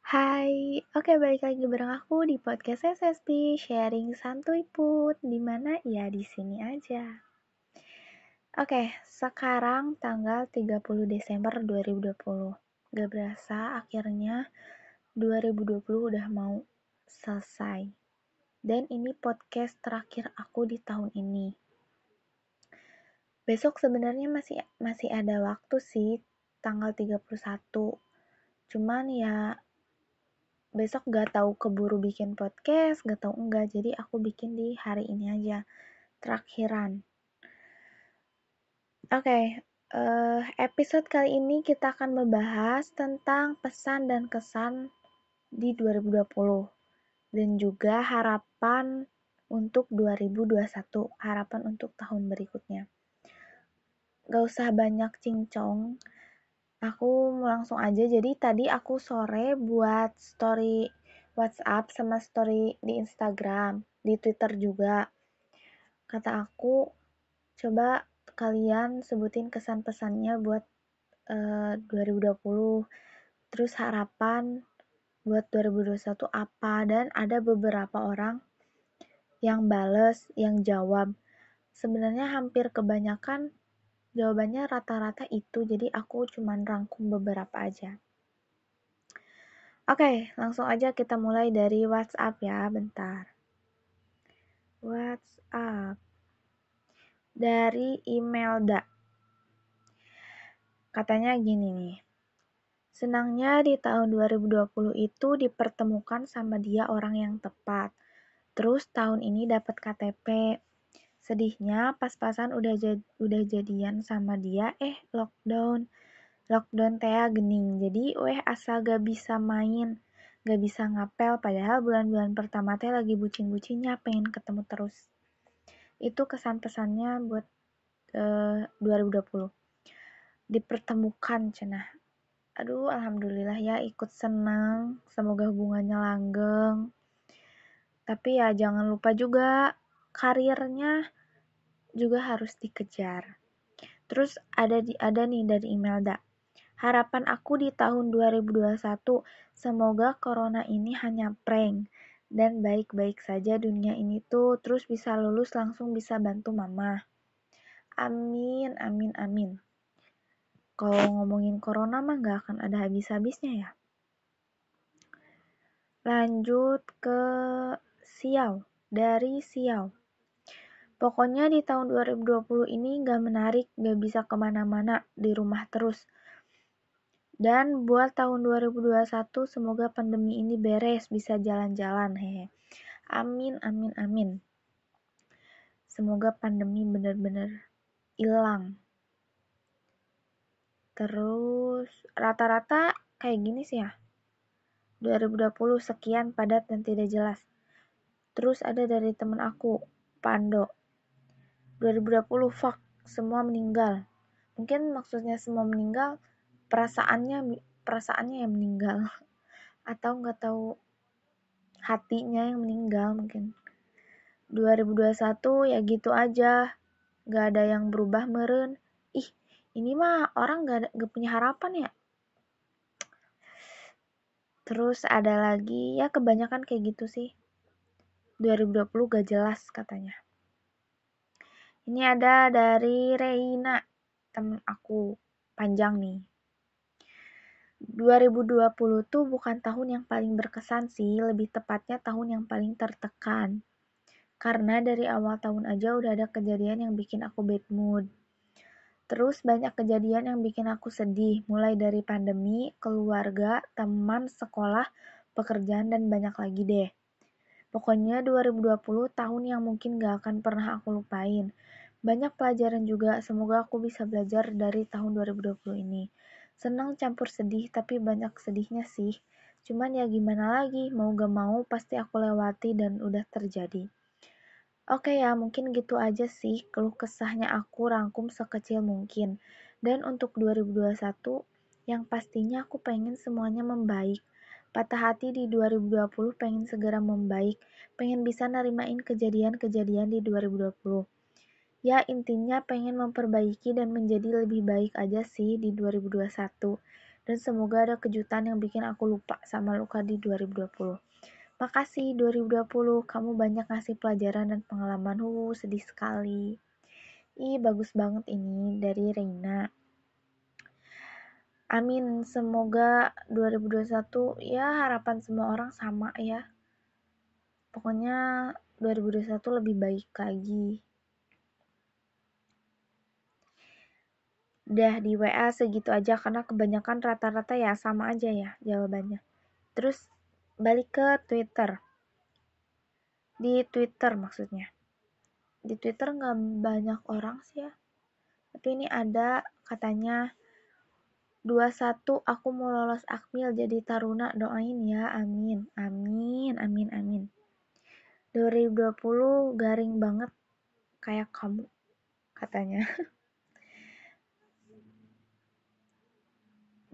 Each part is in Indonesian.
Hai, oke balik lagi bareng aku di podcast SSP Sharing Santuy Put, di mana ya di sini aja. Oke, sekarang tanggal 30 Desember 2020. Gak berasa akhirnya 2020 udah mau selesai. Dan ini podcast terakhir aku di tahun ini. Besok sebenarnya masih masih ada waktu sih, tanggal 31. Cuman ya besok gak tahu keburu bikin podcast, gak tahu enggak, jadi aku bikin di hari ini aja, terakhiran. Oke, okay, uh, eh, episode kali ini kita akan membahas tentang pesan dan kesan di 2020 dan juga harapan untuk 2021, harapan untuk tahun berikutnya gak usah banyak cincong aku langsung aja. Jadi tadi aku sore buat story WhatsApp sama story di Instagram di Twitter juga. Kata aku coba kalian sebutin kesan pesannya buat uh, eh, 2020 terus harapan buat 2021 apa? Dan ada beberapa orang yang bales yang jawab. Sebenarnya hampir kebanyakan Jawabannya rata-rata itu, jadi aku cuman rangkum beberapa aja. Oke, langsung aja kita mulai dari WhatsApp ya, bentar. WhatsApp. Dari Imelda. Katanya gini nih. Senangnya di tahun 2020 itu dipertemukan sama dia orang yang tepat. Terus tahun ini dapat KTP, Sedihnya pas-pasan udah jad, udah jadian sama dia, eh lockdown. Lockdown Tea gening. Jadi weh asa gak bisa main, gak bisa ngapel padahal bulan-bulan pertama teh lagi bucin-bucinnya pengen ketemu terus. Itu kesan pesannya buat eh, 2020. Dipertemukan cenah. Aduh, alhamdulillah ya ikut senang. Semoga hubungannya langgeng. Tapi ya jangan lupa juga karirnya juga harus dikejar. Terus ada di ada nih dari Imelda. Harapan aku di tahun 2021 semoga corona ini hanya prank dan baik-baik saja dunia ini tuh terus bisa lulus langsung bisa bantu mama. Amin, amin, amin. Kalau ngomongin corona mah gak akan ada habis-habisnya ya. Lanjut ke Siau, dari Siau. Pokoknya di tahun 2020 ini gak menarik, gak bisa ke mana-mana, di rumah terus. Dan buat tahun 2021 semoga pandemi ini beres, bisa jalan-jalan, hehe. Amin, amin, amin. Semoga pandemi benar-benar hilang. Terus rata-rata kayak gini sih ya. 2020 sekian padat dan tidak jelas. Terus ada dari temen aku, Pando. 2020 fuck semua meninggal. Mungkin maksudnya semua meninggal perasaannya perasaannya yang meninggal. Atau nggak tahu hatinya yang meninggal mungkin. 2021 ya gitu aja. Nggak ada yang berubah meren. Ih ini mah orang nggak gak punya harapan ya? Terus ada lagi ya kebanyakan kayak gitu sih. 2020 gak jelas katanya ini ada dari Reina, temen aku. Panjang nih. 2020 tuh bukan tahun yang paling berkesan sih, lebih tepatnya tahun yang paling tertekan. Karena dari awal tahun aja udah ada kejadian yang bikin aku bad mood. Terus banyak kejadian yang bikin aku sedih, mulai dari pandemi, keluarga, teman, sekolah, pekerjaan, dan banyak lagi deh. Pokoknya 2020 tahun yang mungkin gak akan pernah aku lupain. Banyak pelajaran juga, semoga aku bisa belajar dari tahun 2020 ini. Senang campur sedih, tapi banyak sedihnya sih. Cuman ya gimana lagi, mau gak mau pasti aku lewati dan udah terjadi. Oke ya, mungkin gitu aja sih keluh kesahnya aku rangkum sekecil mungkin. Dan untuk 2021, yang pastinya aku pengen semuanya membaik Patah hati di 2020 pengen segera membaik, pengen bisa nerimain kejadian-kejadian di 2020. ya intinya pengen memperbaiki dan menjadi lebih baik aja sih di 2021 dan semoga ada kejutan yang bikin aku lupa sama luka di 2020 makasih 2020 kamu banyak ngasih pelajaran dan pengalaman. Uh sedih sekali. Ih bagus banget ini dari Reina Amin, semoga 2021 ya harapan semua orang sama ya. Pokoknya 2021 lebih baik lagi. Udah di WA segitu aja karena kebanyakan rata-rata ya sama aja ya jawabannya. Terus balik ke Twitter. Di Twitter maksudnya. Di Twitter nggak banyak orang sih ya. Tapi ini ada katanya 21 aku mau lolos akmil jadi taruna. Doain ya amin. Amin amin amin. 2020 garing banget kayak kamu katanya.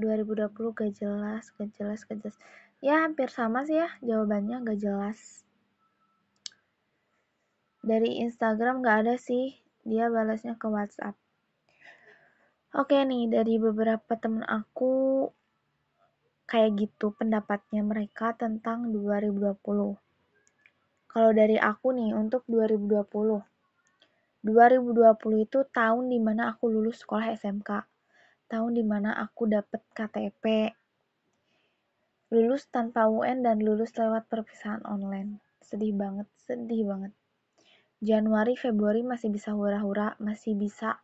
2020 gak jelas gak jelas gak jelas. Ya hampir sama sih ya jawabannya gak jelas. Dari Instagram gak ada sih. Dia balasnya ke WhatsApp Oke nih, dari beberapa temen aku kayak gitu pendapatnya mereka tentang 2020. Kalau dari aku nih, untuk 2020. 2020 itu tahun di mana aku lulus sekolah SMK. Tahun di mana aku dapet KTP. Lulus tanpa UN dan lulus lewat perpisahan online. Sedih banget, sedih banget. Januari, Februari masih bisa hura-hura, masih bisa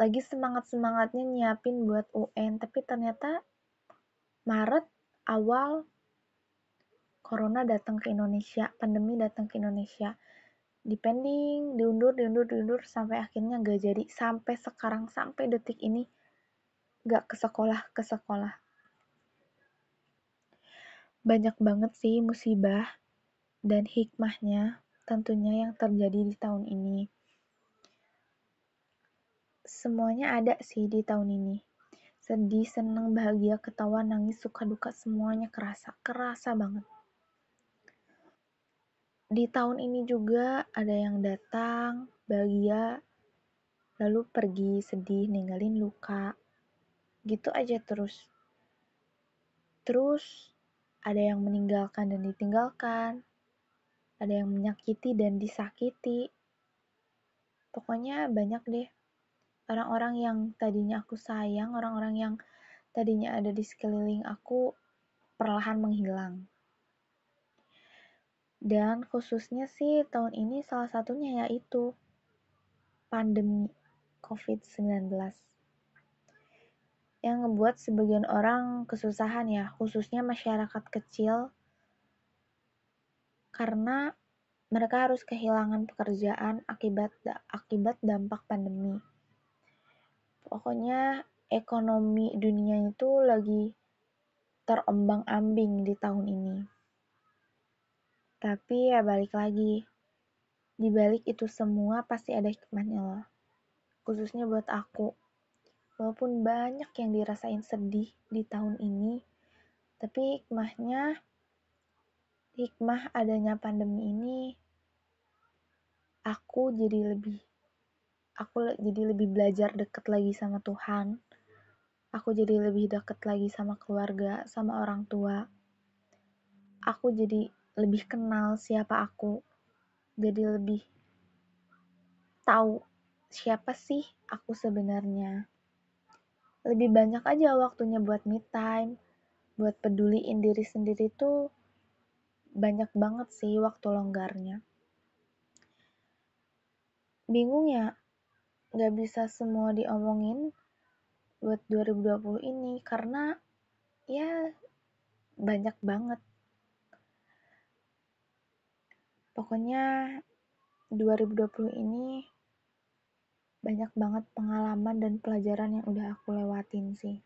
lagi semangat-semangatnya nyiapin buat UN, tapi ternyata Maret awal Corona datang ke Indonesia, pandemi datang ke Indonesia. Depending, diundur, diundur, diundur, sampai akhirnya gak jadi. Sampai sekarang, sampai detik ini, gak ke sekolah, ke sekolah. Banyak banget sih musibah dan hikmahnya tentunya yang terjadi di tahun ini semuanya ada sih di tahun ini. Sedih, senang, bahagia, ketawa, nangis, suka duka, semuanya kerasa. Kerasa banget. Di tahun ini juga ada yang datang, bahagia, lalu pergi, sedih, ninggalin luka. Gitu aja terus. Terus ada yang meninggalkan dan ditinggalkan. Ada yang menyakiti dan disakiti. Pokoknya banyak deh orang-orang yang tadinya aku sayang, orang-orang yang tadinya ada di sekeliling aku perlahan menghilang. Dan khususnya sih tahun ini salah satunya yaitu pandemi COVID-19 yang ngebuat sebagian orang kesusahan ya, khususnya masyarakat kecil. Karena mereka harus kehilangan pekerjaan akibat akibat dampak pandemi pokoknya ekonomi dunia itu lagi terombang-ambing di tahun ini. Tapi ya balik lagi, di balik itu semua pasti ada hikmahnya loh. Khususnya buat aku. Walaupun banyak yang dirasain sedih di tahun ini, tapi hikmahnya, hikmah adanya pandemi ini, aku jadi lebih aku jadi lebih belajar deket lagi sama Tuhan. Aku jadi lebih deket lagi sama keluarga, sama orang tua. Aku jadi lebih kenal siapa aku. Jadi lebih tahu siapa sih aku sebenarnya. Lebih banyak aja waktunya buat me time, buat peduliin diri sendiri tuh banyak banget sih waktu longgarnya. Bingung ya, nggak bisa semua diomongin buat 2020 ini karena ya banyak banget. Pokoknya 2020 ini banyak banget pengalaman dan pelajaran yang udah aku lewatin sih.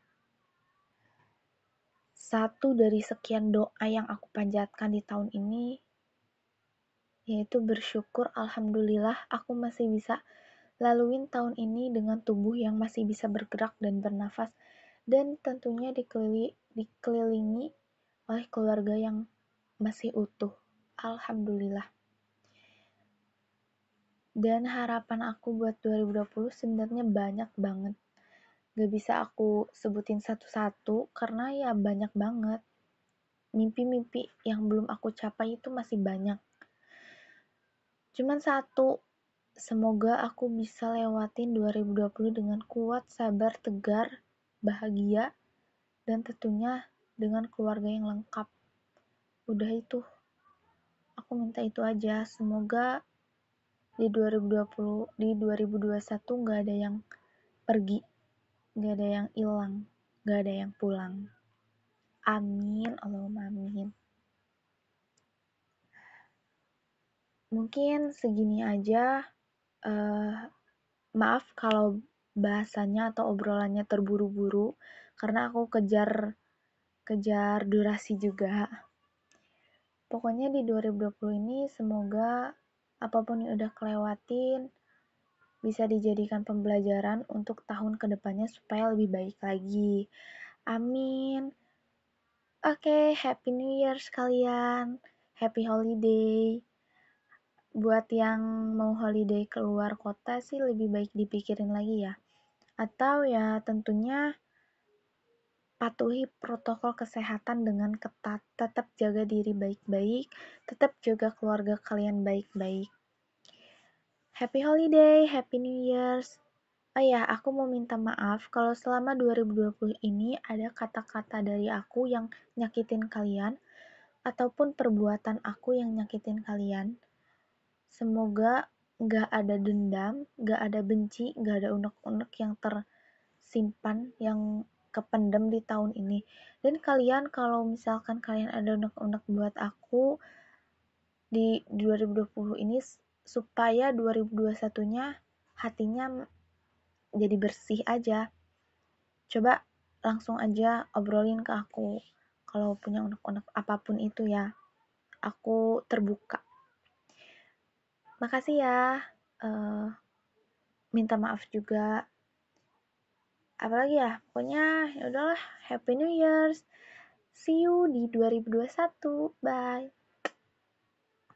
Satu dari sekian doa yang aku panjatkan di tahun ini yaitu bersyukur alhamdulillah aku masih bisa Laluin tahun ini dengan tubuh yang masih bisa bergerak dan bernafas, dan tentunya dikelilingi, dikelilingi oleh keluarga yang masih utuh. Alhamdulillah. Dan harapan aku buat 2020 sebenarnya banyak banget. Gak bisa aku sebutin satu-satu karena ya banyak banget. Mimpi-mimpi yang belum aku capai itu masih banyak. Cuman satu, semoga aku bisa lewatin 2020 dengan kuat, sabar, tegar, bahagia, dan tentunya dengan keluarga yang lengkap. Udah itu. Aku minta itu aja. Semoga di 2020 di 2021 nggak ada yang pergi nggak ada yang hilang nggak ada yang pulang amin Allahumma amin mungkin segini aja uh, maaf kalau bahasanya atau obrolannya terburu-buru karena aku kejar kejar durasi juga pokoknya di 2020 ini semoga apa pun yang udah kelewatin bisa dijadikan pembelajaran untuk tahun ke depannya supaya lebih baik lagi. Amin. Oke, okay, Happy New Year sekalian. Happy Holiday. Buat yang mau holiday keluar kota sih lebih baik dipikirin lagi ya. Atau ya tentunya patuhi protokol kesehatan dengan ketat, tetap jaga diri baik-baik, tetap jaga keluarga kalian baik-baik. Happy holiday, happy new years. Oh ya, aku mau minta maaf kalau selama 2020 ini ada kata-kata dari aku yang nyakitin kalian, ataupun perbuatan aku yang nyakitin kalian. Semoga gak ada dendam, gak ada benci, gak ada unek-unek yang tersimpan, yang kependem di tahun ini. Dan kalian kalau misalkan kalian ada unek-unek buat aku di 2020 ini supaya 2021-nya hatinya jadi bersih aja. Coba langsung aja obrolin ke aku kalau punya unek-unek apa pun itu ya. Aku terbuka. Makasih ya. Uh, minta maaf juga. Apalagi ya pokoknya ya udahlah happy new years. See you di 2021 bye